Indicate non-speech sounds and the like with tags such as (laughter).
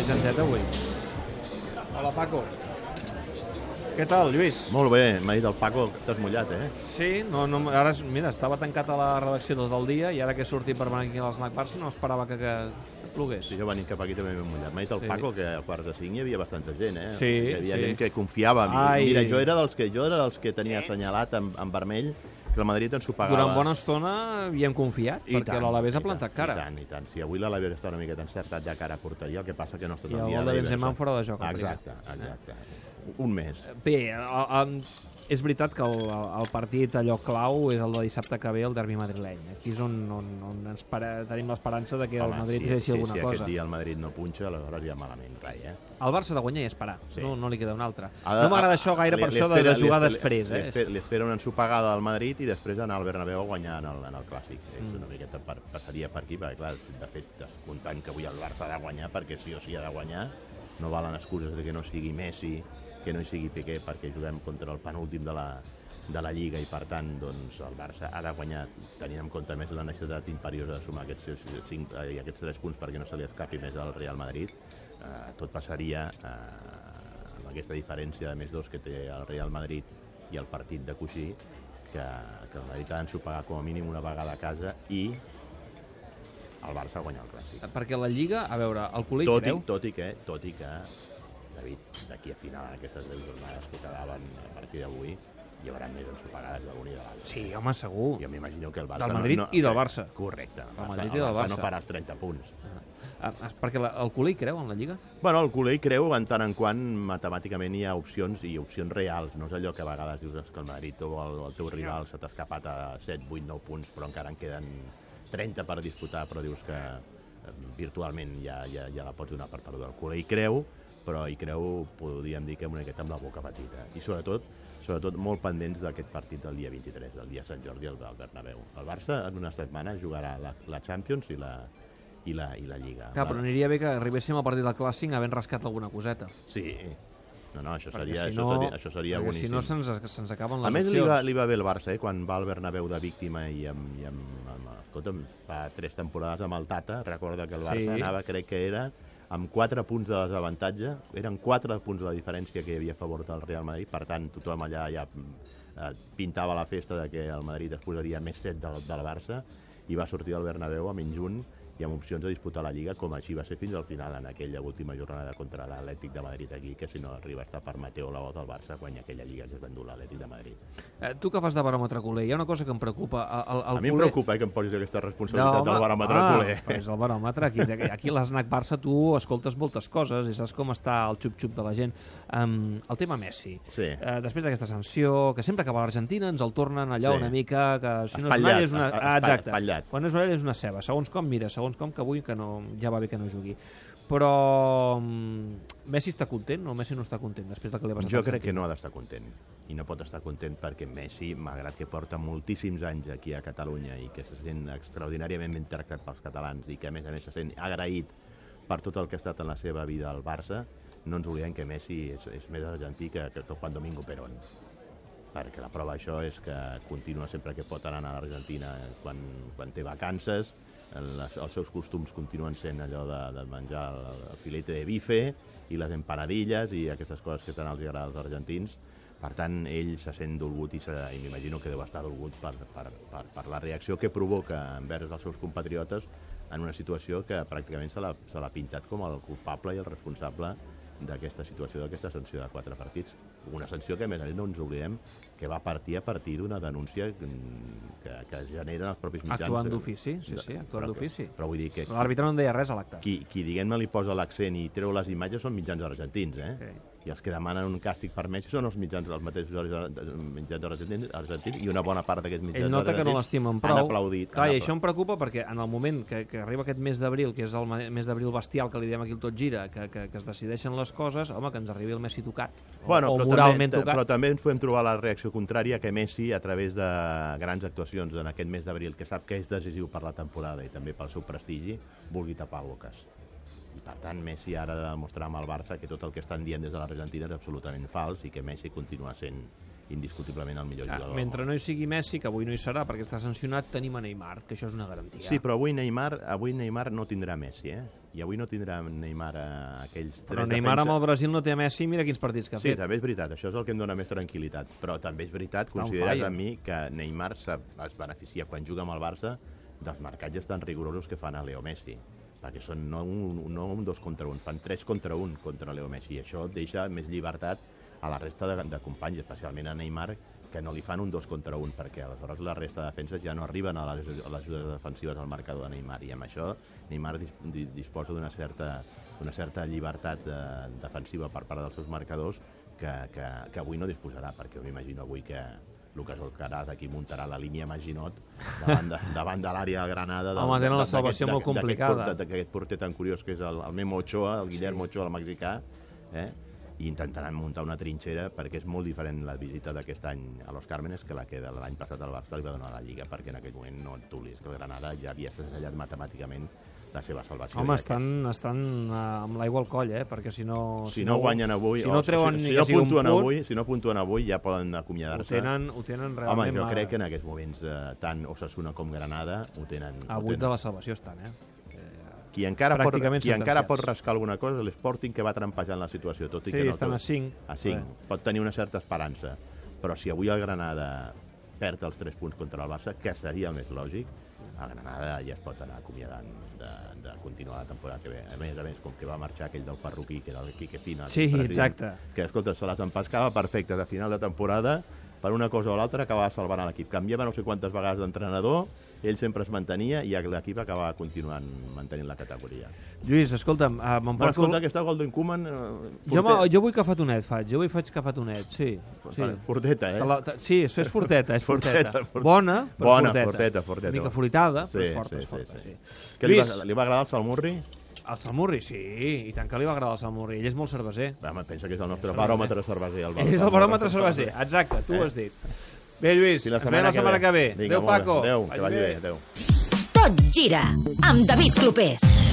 de gentet avui. Hola, Paco. Què tal, Lluís? Molt bé, m'ha dit el Paco que t'has mullat, eh? Sí, no, no, ara, mira, estava tancat a la redacció dels del dia i ara que he sortit per venir aquí a l'Snac Barça no esperava que, que plogués. Si jo venint cap aquí també m'he mullat. M'ha dit el Sí. Paco que a quarts de cinc hi havia bastanta gent, eh? Sí, Hi havia sí. gent que confiava. en mi. Ai. Mira, jo era dels que, jo era dels que tenia assenyalat en, en vermell que el Madrid ens ho pagava. Durant bona estona hi hem confiat, I perquè l'Alavés ha i plantat cara. I tant, i tant. Si avui l'Alavés està una miqueta encertat ja cara a porteria, el que passa que no està I tot el dia gol de Benzema fora de joc. Exacte, exacte. Un mes. Bé, el, és veritat que el, el partit allò clau és el de dissabte que ve, el derbi madrileny. Aquí és on, on, on ens para, tenim l'esperança de que el Madrid si, deixi si, alguna si cosa. aquest dia el Madrid no punxa, aleshores ja malament, rai, eh? El Barça de guanyar i esperar, Sí. no, no li queda una altra. Ha No m'agrada això gaire li- per li això de, espera- de jugar li- després, li, eh? Li, li espera una ensopegada al Madrid i després anar al Bernabéu a guanyar en el, en el Clàssic. És Mm. una miqueta per, passaria per aquí, perquè clar, de fet, descomptant que avui el Barça ha de guanyar, perquè sí o sí ha de guanyar, no valen excuses de que no sigui Messi, que no hi sigui Piqué, perquè juguem contra el penúltim de la, de la Lliga i per tant doncs, el Barça ha de guanyar tenint en compte més la necessitat imperiosa de sumar aquests, cinc, eh, aquests tres punts perquè no se li escapi més al Real Madrid eh, tot passaria eh, amb aquesta diferència de més dos que té el Real Madrid i el partit de coixí que, que el Madrid ha d'ensopegar com a mínim una vegada a casa i el Barça guanyar el Clàssic. Perquè la Lliga, a veure, el Colell Tot i, creu... tot i que, tot i que, David, d'aquí a final, aquestes 10 jornades que quedaven a partir d'avui, hi haurà més ensopegades de l'un i de l'altre. Sí, home, segur. Jo m'imagino que el Barça... Del Madrid no, no, i del Barça. Correcte. El, Barça, Madrid i el del Barça no Barça. farà els 30 punts. Ah, ah, perquè la, el Colell creu en la Lliga? Bueno, el culer hi creu en tant en quant matemàticament hi ha opcions i opcions reals. No és allò que a vegades dius "És que el Madrid o el, el teu rival se t'ha escapat a 7, 8, 9 punts, però encara en queden 30 per disputar, però dius que eh, virtualment ja, ja, ja la pots donar per perduda. El culer hi creu, però hi creu, podríem dir que una miqueta amb la boca petita. I sobretot, sobretot molt pendents d'aquest partit del dia 23, del dia Sant Jordi al Bernabéu. El Barça en una setmana jugarà la, la Champions i la, i la, i la Lliga. Clar, però aniria bé que arribéssim al partit del Clàssic havent rascat alguna coseta. Sí. No, no, això Perquè seria, si això no, seria, això seria boníssim. si no se'ns se'ns acaben les a més, li opcions. va, li va bé el Barça, eh? quan va al Bernabéu de víctima i amb, i amb, amb, escolta'm, fa tres temporades amb el Tata, recorda que el Barça Sí. anava, crec que era, amb 4 punts de desavantatge, eren 4 punts la diferència que hi havia a favor del Real Madrid, per tant, tothom allà ja eh, pintava la festa de que el Madrid es posaria més set del, del Barça, i va sortir del Bernabéu a menys un, i amb opcions de disputar la Lliga, com així va ser fins al final, en aquella última jornada contra l'Atlètic de Madrid aquí, que si no arriba a estar per Mateo Laoz del Barça, guanya aquella Lliga que es va endur l'Atlètic de Madrid. Eh, tu que fas de baròmetre culer, hi ha una cosa que em preocupa. El, el, a mi em culer- preocupa eh, que em posis aquesta responsabilitat del baròmetre ah, culer. però és el baròmetre. Aquí, aquí a l'Snac Barça tu escoltes moltes coses i saps com està el xup-xup de la gent. Um, el tema Messi. Sí. Eh, després d'aquesta sanció, que sempre que va a l'Argentina ens el tornen allà Sí. una mica, que si no és una Espatllat, olla és una... Ah, exacte. espatllat. Quan és una és una ceba. Segons com, mira, segons com que avui que no, ja va bé que no jugui. Però mm, Messi està content o Messi no està content després del que li ha passat Jo crec que Argentina? no ha d'estar content. I no pot estar content perquè Messi, malgrat que porta moltíssims anys aquí a Catalunya i que se sent extraordinàriament ben tractat pels catalans i que a més a més se sent agraït per tot el que ha estat en la seva vida al Barça, no ens oblidem que Messi és, és més argentí que, que, que Juan Domingo Perón. Perquè la prova d'això és que continua sempre que pot anar a l'Argentina quan, quan té vacances, les, els seus costums continuen sent allò de, de menjar el, el filete de bife i les empanadilles i aquestes coses que tant els agrada als argentins. Per tant, ell se sent dolgut i, se, i m'imagino que deu estar dolgut per, per, per, per la reacció que provoca envers els seus compatriotes en una situació que pràcticament se l'ha pintat com el culpable i el responsable d'aquesta situació, d'aquesta sanció de quatre partits. Una sanció que, a més a més, no ens oblidem que va partir a partir d'una denúncia que, que generen els propis mitjans. Actuant d'ofici, sí, sí, actuant d'ofici. Però vull dir que L'àrbitre no en deia res a l'acte. qui, qui diguem-ne, li posa l'accent i treu les imatges són mitjans argentins, eh? Sí. I els que demanen un càstig per Messi són els mitjans, els mateixos mitjans argentins, argentins i una bona part d'aquests mitjans Ell nota que no l'estimen prou. Han aplaudit. Clar, han i això em preocupa perquè en el moment que, que arriba aquest mes d'abril, que és el mes d'abril bestial que li diem aquí el tot gira, que, que, que es decideixen les coses, home, que ens arribi el Messi tocat. O, Bueno, o però moralment també, tocat. però també ens podem trobar la reacció contrària que Messi, a través de grans actuacions en aquest mes d'abril, que sap que és decisiu per la temporada i també pel seu prestigi, vulgui tapar boques. I per tant, Messi ara ha de demostrar amb el Barça que tot el que estan dient des de l'Argentina és absolutament fals i que Messi continua sent indiscutiblement el millor Ah, jugador. mentre no hi sigui Messi, que avui no hi serà perquè està sancionat, tenim a Neymar, que això és una garantia. Sí, però avui Neymar, avui Neymar no tindrà Messi, eh? i avui no tindrà Neymar eh, aquells Però tres Neymar defenses... amb el Brasil no té Messi, mira quins partits que ha Sí, fet. també és veritat, això és el que em dona més tranquil·litat. Però també és veritat, Està on consideres a mi que Neymar es beneficia quan juga amb el Barça dels marcatges tan rigorosos que fan a Leo Messi perquè són no un, no un dos contra un, fan tres contra un contra Leo Messi, i això deixa més llibertat a la resta de, de companys, especialment a Neymar, que no li fan un dos contra un, perquè aleshores la resta de defenses ja no arriben a les, a les ajudes defensives al marcador de Neymar, i amb això Neymar dis, di, disposa d'una certa, una certa llibertat de, defensiva per part dels seus marcadors que, que, que avui no disposarà, perquè m'imagino avui que Lucas Alcaraz aquí muntarà la línia Maginot davant de, (laughs) davant de l'àrea de Granada. Home, tenen la salvació molt complicada. d'aquest porter- tan curiós que és el, el Memo Ochoa, el Guillermo Ochoa, el mexicà, eh? i intentaran muntar una trinxera perquè és molt diferent la visita d'aquest any a Los Cármenes que la que de l'any passat al Barça li va donar a la Lliga perquè en aquell moment no et tulis que el Granada ja havia segellat matemàticament la seva salvació. Home, estan, estan uh, amb l'aigua al coll, eh? Perquè si no... si no guanyen avui, Si no treuen si, ni si no puntuen punt, avui, si no puntuen avui ja poden ho acomiadar-se. tenen, ho tenen Home, realment... jo mal. crec que en aquests moments eh, tant Osasuna com Granada ho tenen. A ho 8 tenen. de la salvació estan, eh? Qui encara, pot, qui encara pot rascar alguna cosa és l'Sporting que va trampejant la situació, tot i Sí, que no estan tot- a 5. a 5. Pot tenir una certa esperança. Però si avui el Granada perd els 3 punts contra el Barça, que seria el més lògic, a Granada ja es pot anar acomiadant de, de continuar la temporada que ve. A més a més, com que va marxar aquell del perruquí, que era el Quique Pina, Sí, exacte. que, escolta, se les empescava perfectes a final de temporada, per una cosa o l'altra acabava salvant l'equip. Canviava no sé quantes vegades d'entrenador, ell sempre es mantenia i l'equip acabava continuant mantenint la categoria. Lluís, escolta'm, uh, Bueno, me'n porto... escolta, aquesta Golden Koeman... Eh, Jo, jo vull cafetonet, faig. Jo avui faig cafetonet, sí. sí. Forteta, eh? La- Sí, això és (laughs) forteta, és forteta. Forteta, forteta. Bona, però Bona, forteta. forteta, forteta. Una mica fruitada, però Sí, és forta, sí, és forta, sí, sí. sí. Què li va, Lluís, li va agradar el Salmurri? El Salmurri, sí, i tant que li va agradar el Salmurri. Ell és molt cerveser. Home, pensa que és el nostre baròmetre cerveser. El Ell és el baròmetre cerveser, exacte, tu ho has dit. Bé, Lluís, Fins la ens veiem setmana, la setmana que ve. Vinga, Adéu, bé. Paco. Adéu, que vagi bé. Adéu. Tot gira amb David Clopés.